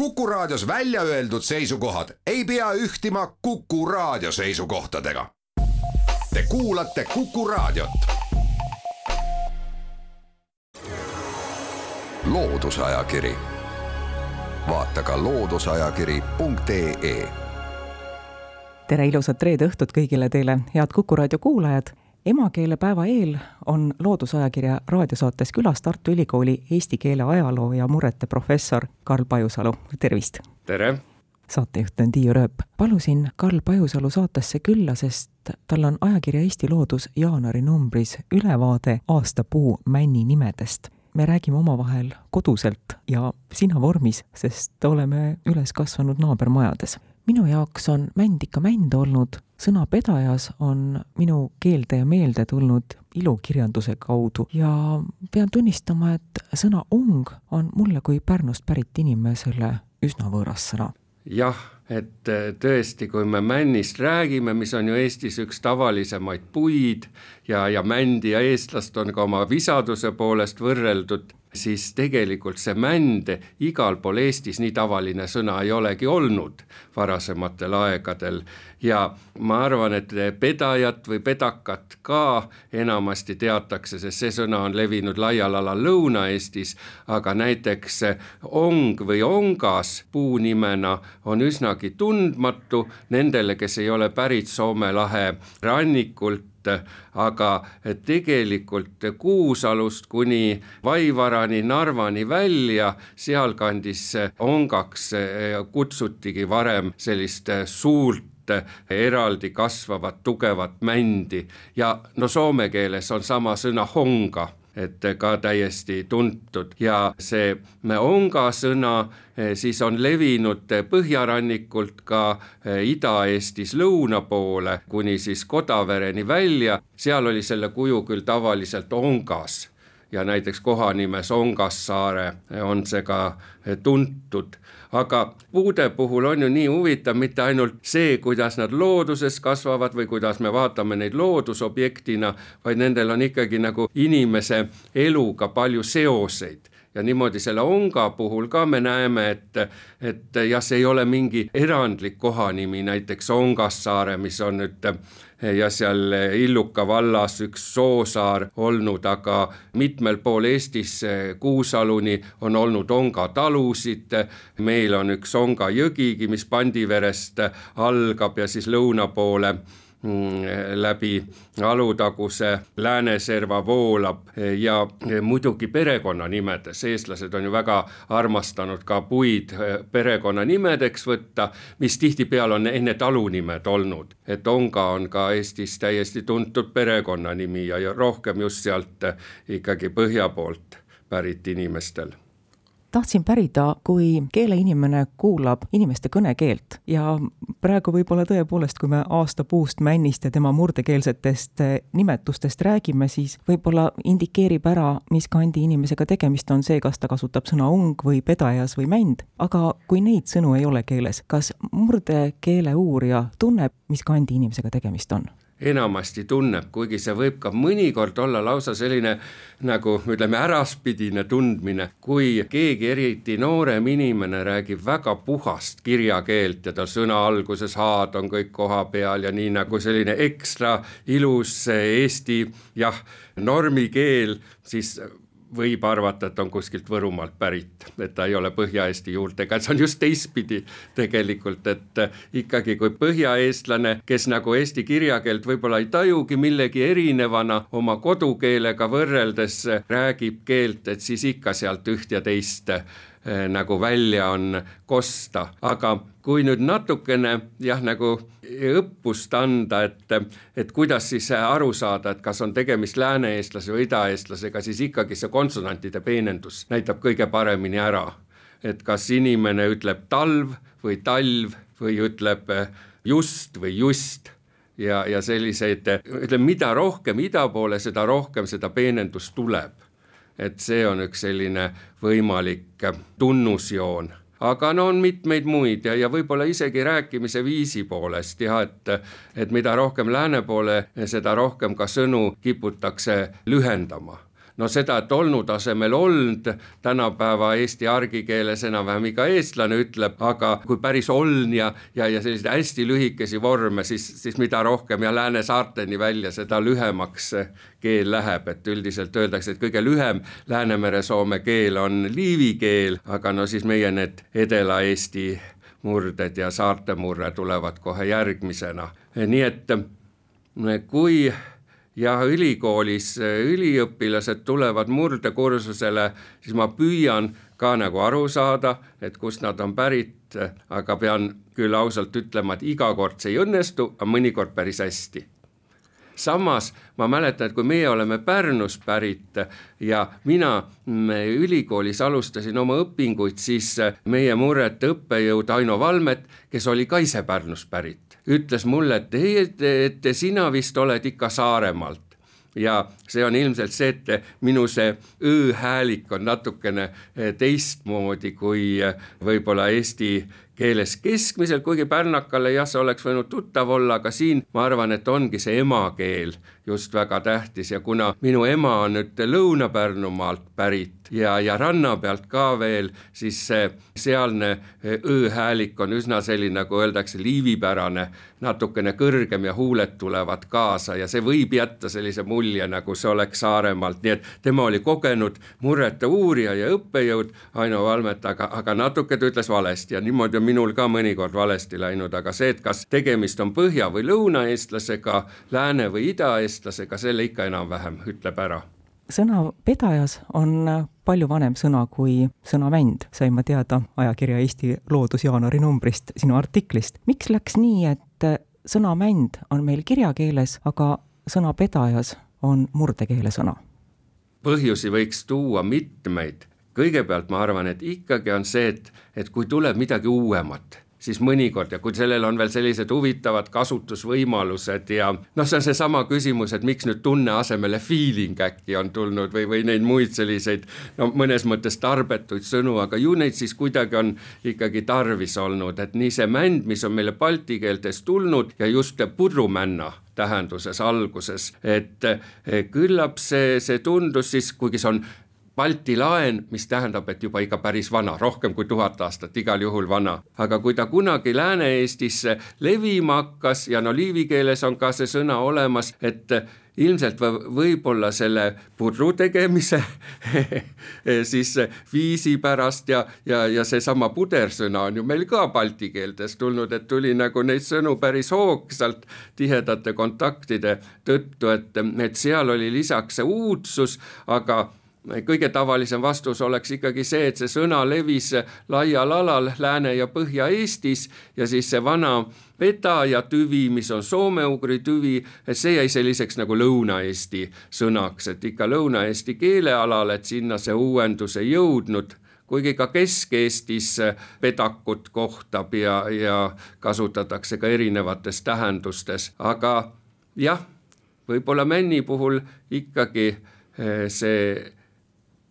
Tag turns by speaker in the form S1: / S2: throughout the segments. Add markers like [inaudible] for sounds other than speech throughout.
S1: Kuku Raadios välja öeldud seisukohad ei pea ühtima Kuku Raadio seisukohtadega. Te kuulate Kuku Raadiot. loodusajakiri, vaata ka looduseajakiri.ee.
S2: tere ilusat reede õhtut kõigile teile, head Kuku Raadio kuulajad emakeelepäeva eel on Loodusajakirja raadiosaates külas Tartu Ülikooli eesti keele ajaloo ja murrete professor Karl Pajusalu, tervist!
S3: tere!
S2: saatejuht on Tiiu Rööp. palusin Karl Pajusalu saatesse külla, sest tal on ajakirja Eesti Loodus jaanuari numbris ülevaade aastapuu männi nimedest. me räägime omavahel koduselt ja sina vormis, sest oleme üles kasvanud naabermajades minu jaoks on mänd ikka mänd olnud, sõna pedajas on minu keelde ja meelde tulnud ilukirjanduse kaudu ja pean tunnistama, et sõna ong on mulle kui Pärnust pärit inimesele üsna võõras sõna.
S3: jah, et äh, tõesti, kui me männist räägime, mis on ju Eestis üks tavalisemaid puid ja, ja mändi ja eestlast on ka oma visaduse poolest võrreldud siis tegelikult see mänd igal pool Eestis nii tavaline sõna ei olegi olnud varasematel aegadel. Ja ma arvan, et pedajat või pedakat ka enamasti teatakse, sest see sõna on levinud laial alal Lõuna-Eestis, aga näiteks ong või ongas puunimena on üsnagi tundmatu nendele, kes ei ole pärit Soome lahe rannikult aga tegelikult Kuusalust kuni Vaivarani, Narvani välja, sealkandis ongaks kutsutigi varem sellist suurt eraldi kasvavat tugevat mändi. Ja no soome keeles on sama sõna honga et ka täiesti tuntud. Ja see onga sõna eh, siis on levinud põhjarannikult ka eh, Ida-Eestis lõuna poole kuni siis Kodavereni välja, seal oli selle kuju küll tavaliselt ongas ja näiteks kohanimes Ongassaare on see ka tuntud. Aga puude puhul on ju nii huvitav mitte ainult see, kuidas nad looduses kasvavad või kuidas me vaatame neid loodusobjektina, vaid nendel on ikkagi nagu inimese eluga palju seoseid. Ja niimoodi selle onga puhul ka me näeme, et, et jah, see ei ole mingi erandlik kohanimi, näiteks Ongassaare, mis on nüüd ja seal Illuka vallas üks soosaar olnud, aga mitmel pool Eestis Kuusaluni on olnud Onga talusid, meil on üks Onga jõgigi, mis Pandiverest algab ja siis lõuna poole läbi Alutaguse Lääneserva voolab ja muidugi perekonnanimedes, eestlased on ju väga armastanud ka puid perekonnanimedeks võtta, mis tihtipeale on enne talunimed olnud, et Onga on ka Eestis täiesti tuntud perekonnanimi ja, ja rohkem just sealt ikkagi põhja poolt pärit inimestel
S2: tahtsin pärida, kui keeleinimene kuulab inimeste kõnekeelt ja praegu võib-olla tõepoolest, kui me aastapuust, männist ja tema murdekeelsetest eh, nimetustest räägime, siis võib-olla indikeerib ära, mis kandi inimesega tegemist on see, kas ta kasutab sõna ung või pedajas või mänd. aga kui neid sõnu ei ole keeles, kas murdekeele uurija tunneb, mis kandi inimesega tegemist on?
S3: Enamasti tunneb, kuigi see võib ka mõnikord olla lausa selline nagu ütleme, äraspidine tundmine, kui keegi, eriti noorem inimene räägib väga puhast kirjakeelt ja tal sõna alguses H-d on kõik koha peal ja nii nagu selline ekstra ilus eesti jah, normikeel, siis võib arvata, et on kuskilt Võrumaalt pärit, et ta ei ole Põhja-Eesti juurtega, et see on just teistpidi tegelikult, et ikkagi kui põhjaeestlane, kes nagu eesti kirjakeelt võib-olla ei tajugi millegi erinevana oma kodukeelega võrreldes räägib keelt, et siis ikka sealt üht ja teist Eh, nagu välja on kosta, aga kui nüüd natukene jah, nagu õppust anda, et, et kuidas siis aru saada, et kas on tegemist lääne-eestlase või idaeestlasega, siis ikkagi see konsonantide peenendus näitab kõige paremini ära. et kas inimene ütleb talv või talv või ütleb just või just. Ja, ja selliseid, ütleme, mida rohkem ida poole, seda rohkem seda peenendust tuleb et see on üks selline võimalik tunnusjoon. Aga no on mitmeid muid ja, ja võib-olla isegi rääkimise viisi poolest jah, et, et mida rohkem lääne poole, seda rohkem ka sõnu kiputakse lühendama no seda, et olnud asemel olnud, tänapäeva eesti argikeeles enam-vähem iga eestlane ütleb, aga kui päris oln ja, ja, ja selliseid hästi lühikesi vorme, siis, siis mida rohkem ja Läänesaarteni välja, seda lühemaks keel läheb, et üldiselt öeldakse, et kõige lühem Läänemere-Soome keel on liivi keel, aga no siis meie need Edela-Eesti murded ja saarte murre tulevad kohe järgmisena, nii et kui ja ülikoolis üliõpilased tulevad murdekursusele, siis ma püüan ka nagu aru saada, et kust nad on pärit, aga pean küll ausalt ütlema, et iga kord see ei õnnestu, aga mõnikord päris hästi samas ma mäletan, et kui meie oleme Pärnust pärit ja mina ülikoolis alustasin oma õpinguid, siis meie murrete õppejõud Aino Valmet, kes oli ka ise Pärnust pärit ütles mulle, et ei, et, sina vist oled ikka Saaremaalt. Ja see on ilmselt see, et minu see õ-häälik on natukene teistmoodi kui võib-olla eesti keeles keskmiselt, kuigi pärnakale jah, see oleks võinud tuttav olla, aga siin ma arvan, et ongi see emakeel just väga tähtis. Ja kuna minu ema on nüüd Lõuna-Pärnumaalt pärit ja, ja ranna pealt ka veel, siis see sealne õ-häälik on üsna selline, nagu öeldakse, liivipärane, natukene kõrgem ja huuled tulevad kaasa ja see võib jätta sellise mulje, nagu see oleks Saaremaalt, nii et tema oli kogenud murrete uurija ja õppejõud, Aino Valmet, aga, aga natuke ta ütles valesti. Ja niimoodi on minul ka mõnikord valesti läinud, aga see, et kas tegemist on põhja- või lõunaeestlasega, lääne- või idaeestlasega, selle ikka enam-vähem ütleb ära
S2: sõna pedajas on palju vanem sõna kui sõna mänd, sain ma teada ajakirja Eesti Loodus jaanuari numbrist, sinu artiklist. miks läks nii, et sõna mänd on meil kirjakeeles, aga sõna pedajas on murdekeele sõna?
S3: põhjusi võiks tuua mitmeid kõigepealt ma arvan, et ikkagi on see, et, et kui tuleb midagi uuemat, siis mõnikord ja kui sellel on veel sellised huvitavad kasutusvõimalused ja noh, see on seesama küsimus, et miks nüüd tunne asemele feeling äkki on tulnud või, või neid muid selliseid no mõnes mõttes tarbetuid sõnu, aga ju neid siis kuidagi on ikkagi tarvis olnud, et nii see mänd, mis on meile balti keeltes tulnud ja just pudrumänna tähenduses alguses, et küllap see, see tundus siis, kuigi see on Balti laen, mis tähendab, et juba ikka päris vana, rohkem kui tuhat aastat, igal juhul vana. aga kui ta kunagi Lääne-Eestisse levima hakkas ja no liivi keeles on ka see sõna olemas, et ilmselt võib-olla selle pudru tegemise [laughs] siis viisi pärast ja, ja, ja seesama pudersõna on ju meil ka balti keeltes tulnud, et tuli nagu neid sõnu päris hoogsalt tihedate kontaktide tõttu, et, et seal oli lisaks see uudsus, aga kõige tavalisem vastus oleks ikkagi see, et see sõna levis laial alal Lääne- ja Põhja-Eestis ja siis see vana vedaja tüvi, mis on soome-ugri tüvi, see jäi selliseks nagu Lõuna-Eesti sõnaks, et ikka Lõuna-Eesti keelealal, et sinna see uuendus ei jõudnud. Kuigi ka Kesk-Eestis pedakut kohtab ja, ja kasutatakse ka erinevates tähendustes, aga jah, võib-olla Männi puhul ikkagi eh, see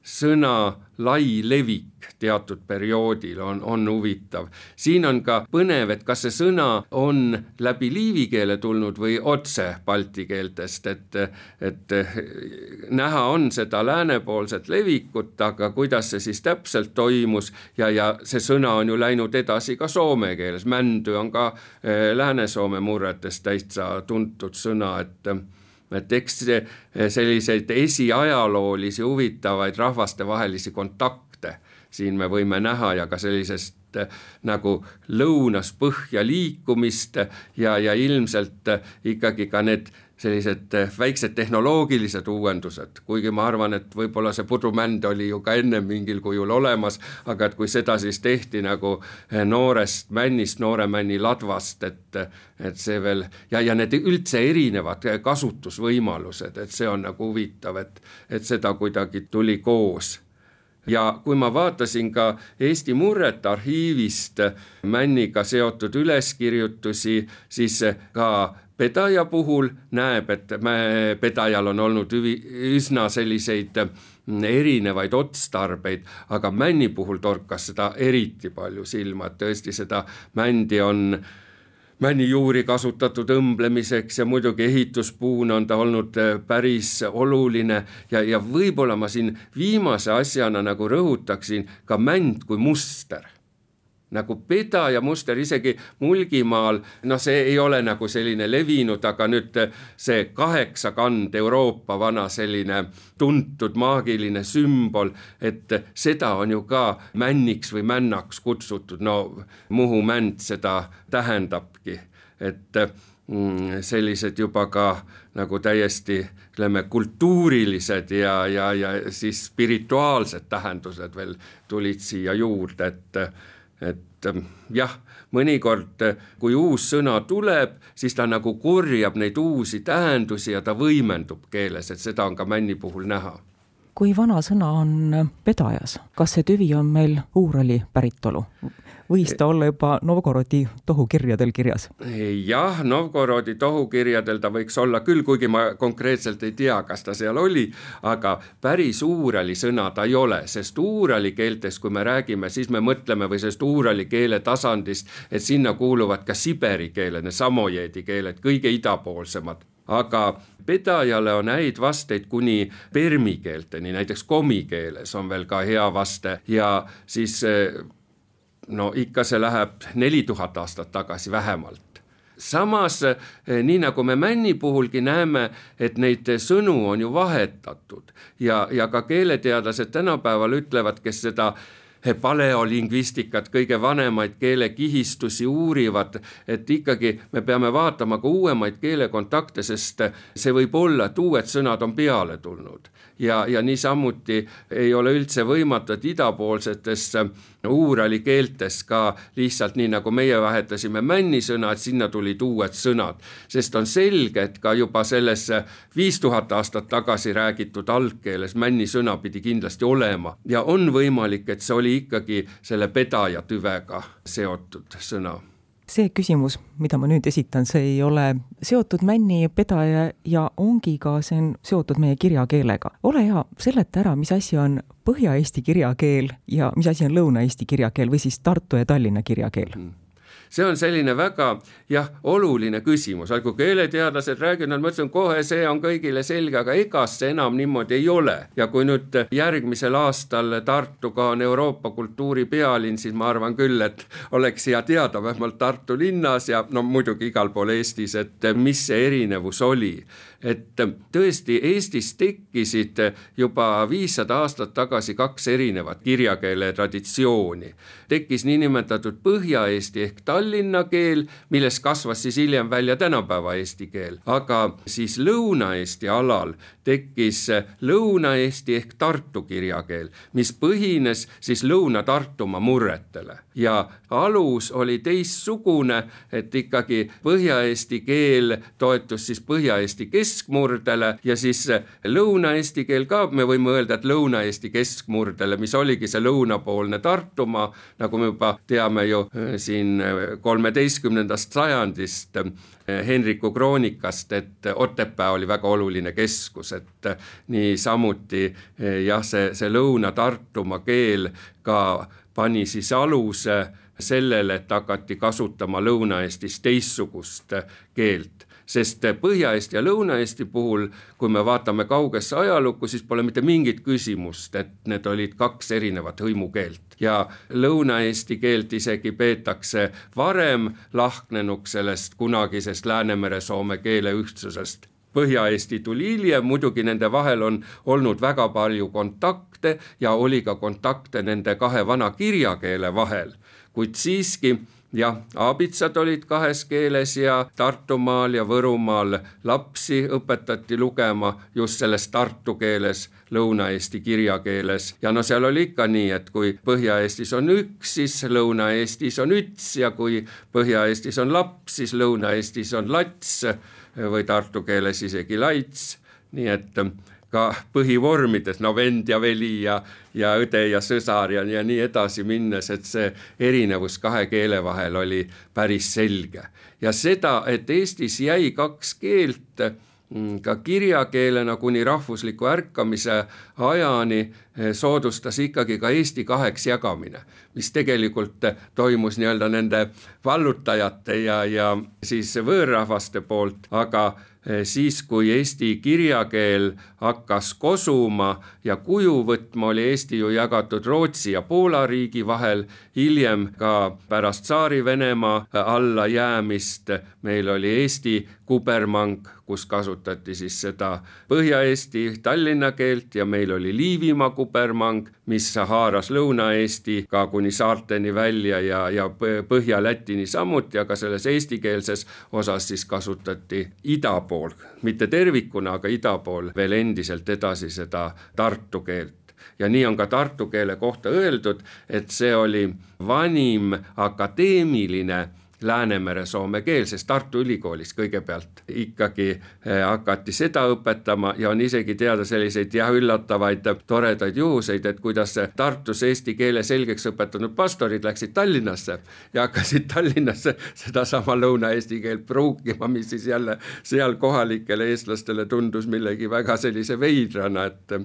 S3: sõna lai levik teatud perioodil on, on huvitav. siin on ka põnev, et kas see sõna on läbi liivi keele tulnud või otse balti keeltest, et, et näha on seda läänepoolset levikut, aga kuidas see siis täpselt toimus ja, ja see sõna on ju läinud edasi ka soome keeles, mändy on ka eh, Lääne-Soome murretes täitsa tuntud sõna, et et eks selliseid esiajaloolisi huvitavaid rahvastevahelisi kontakte siin me võime näha ja ka sellisest eh, nagu lõunas-põhja liikumist ja, ja ilmselt ikkagi ka need sellised eh, väiksed tehnoloogilised uuendused, kuigi ma arvan, et võib-olla see pudrumänd oli ju ka enne mingil kujul olemas, aga et kui seda siis tehti nagu eh, noorest männist, noore männi ladvast, et, et see veel ja, ja need üldse erinevad kasutusvõimalused, et see on nagu huvitav, et, et seda kuidagi tuli koos. Ja kui ma vaatasin ka Eesti Murrete arhiivist Männiga seotud üleskirjutusi, siis ka pedaja puhul näeb, et pedajal on olnud üvi, üsna selliseid mm, erinevaid otstarbeid, aga männi puhul torkas seda eriti palju silma, et tõesti seda mändi on männijuuri kasutatud õmblemiseks ja muidugi ehituspuuna on ta olnud äh, päris oluline ja, ja võib-olla ma siin viimase asjana nagu rõhutaksin ka mänd kui muster nagu pedaja muster isegi Mulgimaal, noh, see ei ole nagu selline levinud, aga nüüd see kaheksakand Euroopa vana selline tuntud maagiline sümbol, et seda on ju ka männiks või männaks kutsutud, no Muhu mänd seda tähendabki, et mm, sellised juba ka nagu täiesti ütleme, kultuurilised ja, ja, ja siis spirituaalsed tähendused veel tulid siia juurde, et et ähm, jah, mõnikord, äh, kui uus sõna tuleb, siis ta nagu korjab neid uusi tähendusi ja ta võimendub keeles, et seda on ka männi puhul näha.
S2: Kui vana sõna on pedajas, kas see tüvi on meil Uurali päritolu? võis ta olla juba Novgorodi tohukirjadel kirjas?
S3: jah, Novgorodi tohukirjadel ta võiks olla küll, kuigi ma konkreetselt ei tea, kas ta seal oli, aga päris Uurali sõna ta ei ole, sest Uurali keeltes, kui me räägime, siis me mõtleme või sellest Uurali keele tasandist, et sinna kuuluvad ka Siberi keeled, need samojeedi keeled, kõige idapoolsemad aga pedajale on häid vasteid kuni permi keelteni, näiteks komi keeles on veel ka hea vaste. Ja siis no ikka see läheb neli tuhat aastat tagasi vähemalt. Samas eh, nii nagu me Männi puhulgi näeme, et neid sõnu on ju vahetatud. Ja, ja ka keeleteadlased tänapäeval ütlevad, kes seda paleolingvistikat, kõige vanemaid keelekihistusi uurivad, et ikkagi me peame vaatama ka uuemaid keelekontakte, sest see võib olla, et uued sõnad on peale tulnud. Ja, ja niisamuti ei ole üldse võimatu, et idapoolsetes uurali keeltes ka lihtsalt nii, nagu meie vahetasime männisõna, et sinna tulid uued sõnad. sest on selge, et ka juba selles viis tuhat aastat tagasi räägitud algkeeles männisõna pidi kindlasti olema ja on võimalik, et see oli ikkagi selle pedaja tüvega seotud sõna
S2: see küsimus, mida ma nüüd esitan, see ei ole seotud Männi pedaja ja ongiga, see on seotud meie kirjakeelega. ole hea, seleta ära, mis asi on Põhja-Eesti kirjakeel ja mis asi on Lõuna-Eesti kirjakeel või siis Tartu ja Tallinna kirjakeel mm.?
S3: See on selline väga jah, oluline küsimus, kui keeleteadlased räägivad, nad mõtlesid, kohe see on kõigile selge, aga ega see enam niimoodi ei ole. ja kui nüüd järgmisel aastal Tartuga on Euroopa kultuuripealinn, siis ma arvan küll, et oleks hea teada vähemalt Tartu linnas ja no muidugi igal pool Eestis, et mis see erinevus oli et tõesti Eestis tekkisid juba viissada aastat tagasi kaks erinevat kirjakeele traditsiooni. tekkis niinimetatud Põhja-Eesti ehk Tallinna keel, millest kasvas siis hiljem välja tänapäeva eesti keel, aga siis Lõuna-Eesti alal tekkis Lõuna-Eesti ehk Tartu kirjakeel, mis põhines siis Lõuna-Tartumaa murretele. Ja alus oli teistsugune, et ikkagi Põhja-Eesti keel toetus siis Põhja-Eesti keskmurdele ja siis Lõuna-Eesti keel ka, me võime öelda, et Lõuna-Eesti keskmurdele, mis oligi see lõunapoolne Tartumaa, nagu me juba teame ju äh, siin kolmeteistkümnendast sajandist äh, Henriku kroonikast, et Otepää oli väga oluline keskus, et niisamuti äh, jah, see, see Lõuna-Tartumaa keel ka pani siis aluse sellele, et hakati kasutama Lõuna-Eestis teistsugust keelt sest Põhja-Eesti ja Lõuna-Eesti puhul, kui me vaatame kaugesse ajalukku, siis pole mitte mingit küsimust, et need olid kaks erinevat hõimukeelt. Ja Lõuna-Eesti keelt isegi peetakse varem lahknenuks sellest kunagisest Läänemere-Soome keele ühtsusest. Põhja-Eesti tuli hiljem, muidugi nende vahel on olnud väga palju kontakte ja oli ka kontakte nende kahe vana kirjakeele vahel, kuid siiski jah, aabitsad olid kahes keeles ja Tartumaal ja Võrumaal lapsi õpetati lugema just selles tartu keeles, Lõuna-Eesti kirjakeeles ja no seal oli ikka nii, et kui Põhja-Eestis on üks, siis Lõuna-Eestis on üts ja kui Põhja-Eestis on laps, siis Lõuna-Eestis on lats või tartu keeles isegi laits, nii et ka põhivormides, no vend ja veli ja, ja õde ja sõsar ja, ja nii edasi minnes, et see erinevus kahe keele vahel oli päris selge. ja seda, et Eestis jäi kaks keelt mm, ka kirjakeelena kuni rahvusliku ärkamise ajani eh, soodustas ikkagi ka Eesti kaheks jagamine, mis tegelikult toimus nii-öelda nende vallutajate ja, ja siis võõrrahvaste poolt, aga siis, kui eesti kirjakeel hakkas kosuma ja kuju võtma, oli Eesti ju jagatud Rootsi ja Poola riigi vahel, hiljem ka pärast Tsaari-Venemaa allajäämist meil oli Eesti kubermang, kus kasutati siis seda Põhja-Eesti Tallinna keelt ja meil oli Liivimaa kubermang, mis haaras Lõuna-Eesti ka kuni saarteni välja ja, ja Põhja-Lätini samuti, aga selles eestikeelses osas siis kasutati ida pool, mitte tervikuna, aga ida pool veel endiselt edasi seda tartu keelt. Ja nii on ka tartu keele kohta öeldud, et see oli vanim akadeemiline Läänemere soome keel, sest Tartu Ülikoolis kõigepealt ikkagi eh, hakati seda õpetama ja on isegi teada selliseid jah, üllatavaid toredaid juhuseid, et kuidas Tartus eesti keele selgeks õpetanud pastorid läksid Tallinnasse ja hakkasid Tallinnasse sedasama lõuna-eesti keelt pruukima, mis siis jälle seal kohalikele eestlastele tundus millegi väga sellise veidrana, et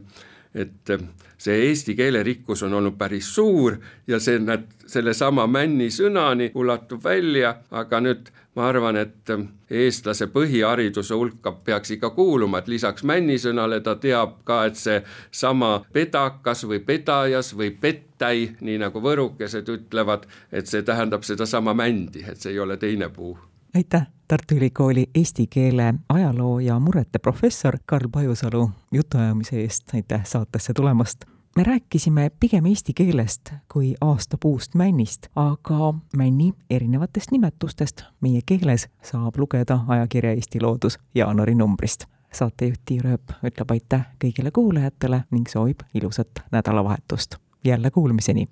S3: et see eesti keele rikkus on olnud päris suur ja see, näed, sellesama männi sõnani ulatub välja, aga nüüd ma arvan, et eestlase põhihariduse hulka peaks ikka kuuluma, et lisaks männisõnale ta teab ka, et seesama pedakas või pedajas või pettai, nii nagu võrukesed ütlevad, et see tähendab sedasama mändi, et see ei ole teine puu
S2: aitäh, Tartu Ülikooli eesti keele ajaloo ja murrete professor Karl Pajusalu jutuajamise eest, aitäh saatesse tulemast! me rääkisime pigem eesti keelest kui aastapuust männist, aga männi erinevatest nimetustest meie keeles saab lugeda ajakirja Eesti Loodus jaanuari numbrist. saatejuht Tiir Ööp ütleb aitäh kõigile kuulajatele ning soovib ilusat nädalavahetust. jälle kuulmiseni!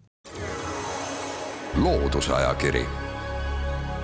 S1: loodusajakiri